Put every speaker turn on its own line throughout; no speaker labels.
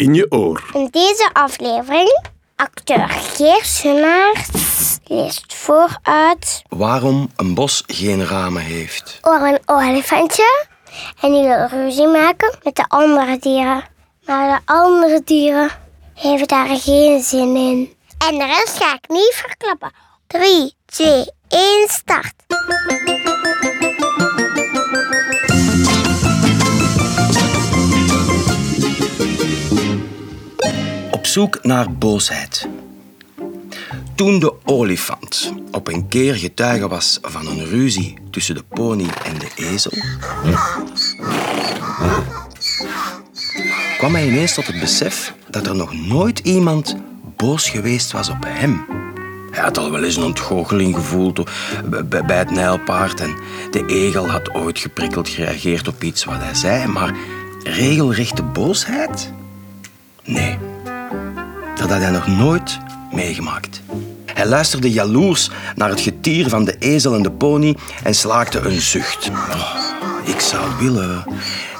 in je oor.
In deze aflevering, acteur Geert Sunnaerts leest voor uit
Waarom een bos geen ramen heeft.
over een olifantje. En die wil ruzie maken met de andere dieren. Maar de andere dieren hebben daar geen zin in. En de rest ga ik niet verklappen. 3, 2, 1, start.
Zoek naar boosheid. Toen de olifant op een keer getuige was van een ruzie tussen de pony en de ezel, kwam hij ineens tot het besef dat er nog nooit iemand boos geweest was op hem. Hij had al wel eens een ontgoocheling gevoeld bij het nijlpaard en de egel had ooit geprikkeld gereageerd op iets wat hij zei, maar regelrechte boosheid? Nee. Dat had hij nog nooit meegemaakt. Hij luisterde jaloers naar het getier van de ezel en de pony en slaakte een zucht. Oh, ik zou willen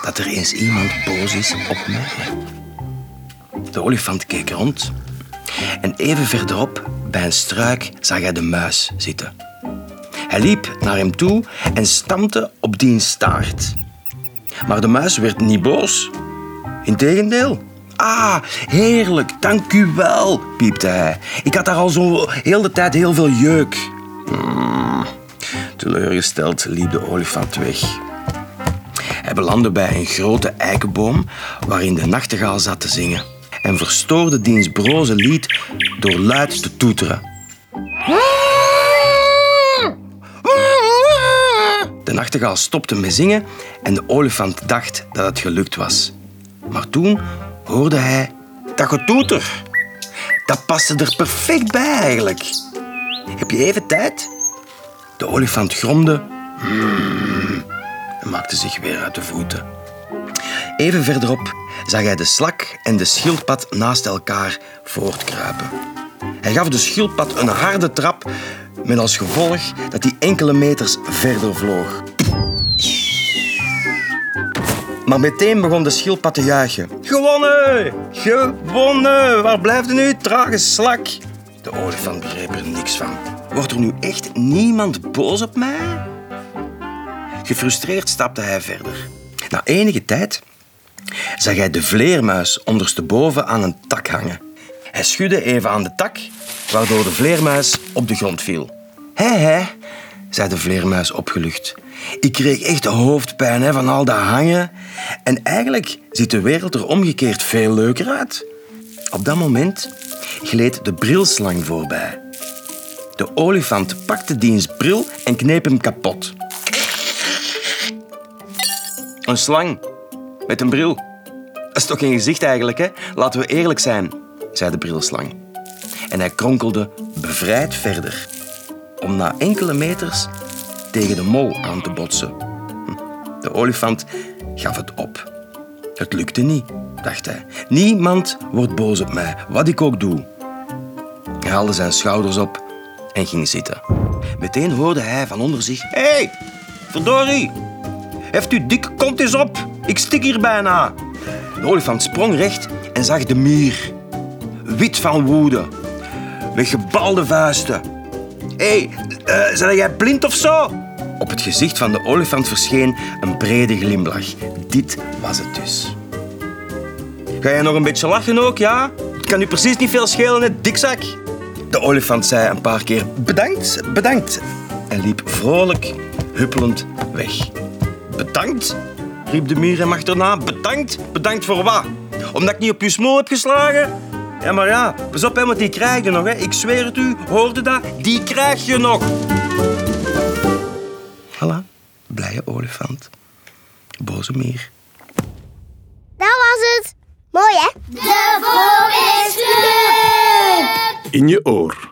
dat er eens iemand boos is op mij. De olifant keek rond en even verderop, bij een struik, zag hij de muis zitten. Hij liep naar hem toe en stampte op diens staart. Maar de muis werd niet boos. Integendeel. Ah, heerlijk, dank u wel, piepte hij. Ik had daar al zo heel de tijd heel veel jeuk. Hmm, teleurgesteld liep de olifant weg. Hij belandde bij een grote eikenboom waarin de nachtegaal zat te zingen en verstoorde diens broze lied door luid te toeteren. De nachtegaal stopte met zingen en de olifant dacht dat het gelukt was. Maar toen hoorde hij dat getoeter. Dat paste er perfect bij eigenlijk. Heb je even tijd? De olifant gromde "Hmm," en maakte zich weer uit de voeten. Even verderop zag hij de slak en de schildpad naast elkaar voortkruipen. Hij gaf de schildpad een harde trap met als gevolg dat hij enkele meters verder vloog. Maar meteen begon de schildpad te juichen. Gewonnen! Gewonnen! Waar blijft nu, trage slak? De olifant begreep er niks van. Wordt er nu echt niemand boos op mij? Gefrustreerd stapte hij verder. Na enige tijd zag hij de vleermuis ondersteboven aan een tak hangen. Hij schudde even aan de tak, waardoor de vleermuis op de grond viel. Hé, hé, zei de vleermuis opgelucht. Ik kreeg echt hoofdpijn hè, van al dat hangen. En eigenlijk ziet de wereld er omgekeerd veel leuker uit. Op dat moment gleed de brilslang voorbij. De olifant pakte diens bril en kneep hem kapot. Een slang met een bril. Dat is toch geen gezicht eigenlijk, hè? Laten we eerlijk zijn, zei de brilslang. En hij kronkelde bevrijd verder, om na enkele meters tegen de mol aan te botsen. Hm, De olifant gaf het op. Het lukte niet, dacht hij. Niemand wordt boos op mij, wat ik ook doe. Hij haalde zijn schouders op en ging zitten. Meteen hoorde hij van onder zich... Hé, hey, verdorie! Heft u dikke kont eens op. Ik stik hier bijna. De olifant sprong recht en zag de mier. Wit van woede. Met gebalde vuisten. Hey, zijn jij blind of zo? Op het gezicht van de olifant verscheen een brede glimlach. Dit was het dus. Ga jij nog een beetje lachen ook, ja? Het kan u precies niet veel schelen, dikzak. De olifant zei een paar keer bedankt, bedankt. En liep vrolijk, huppelend weg. Bedankt? riep de mier hem achterna. Bedankt? Bedankt voor wat? Omdat ik niet op je smoel heb geslagen? Ja, maar ja, pas op, hè, want die krijg je nog. Hè. Ik zweer het u, hoorde dat? Die krijg je nog. Voilà, blije olifant. Boze mier.
Dat was het. Mooi hè?
In je oor.